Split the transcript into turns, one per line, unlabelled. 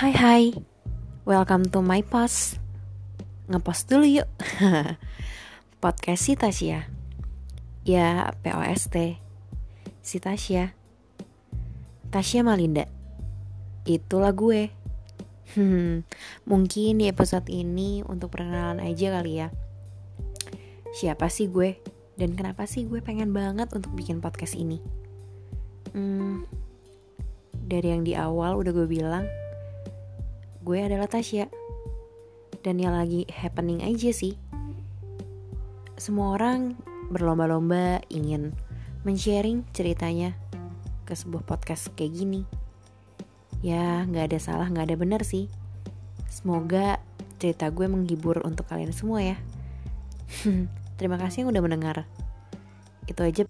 Hai hai, welcome to my post. Ngepost dulu yuk. Podcast si Tasya. Ya, POST Si Tasya. Tasya Malinda. Itulah gue. Hmm, mungkin di episode ini untuk perkenalan aja kali ya. Siapa sih gue? Dan kenapa sih gue pengen banget untuk bikin podcast ini? Hmm, dari yang di awal udah gue bilang, gue adalah Tasya. Dan yang lagi happening aja sih. Semua orang berlomba-lomba ingin men-sharing ceritanya ke sebuah podcast kayak gini. Ya nggak ada salah nggak ada benar sih. Semoga cerita gue menghibur untuk kalian semua ya. Terima kasih yang udah mendengar. Itu aja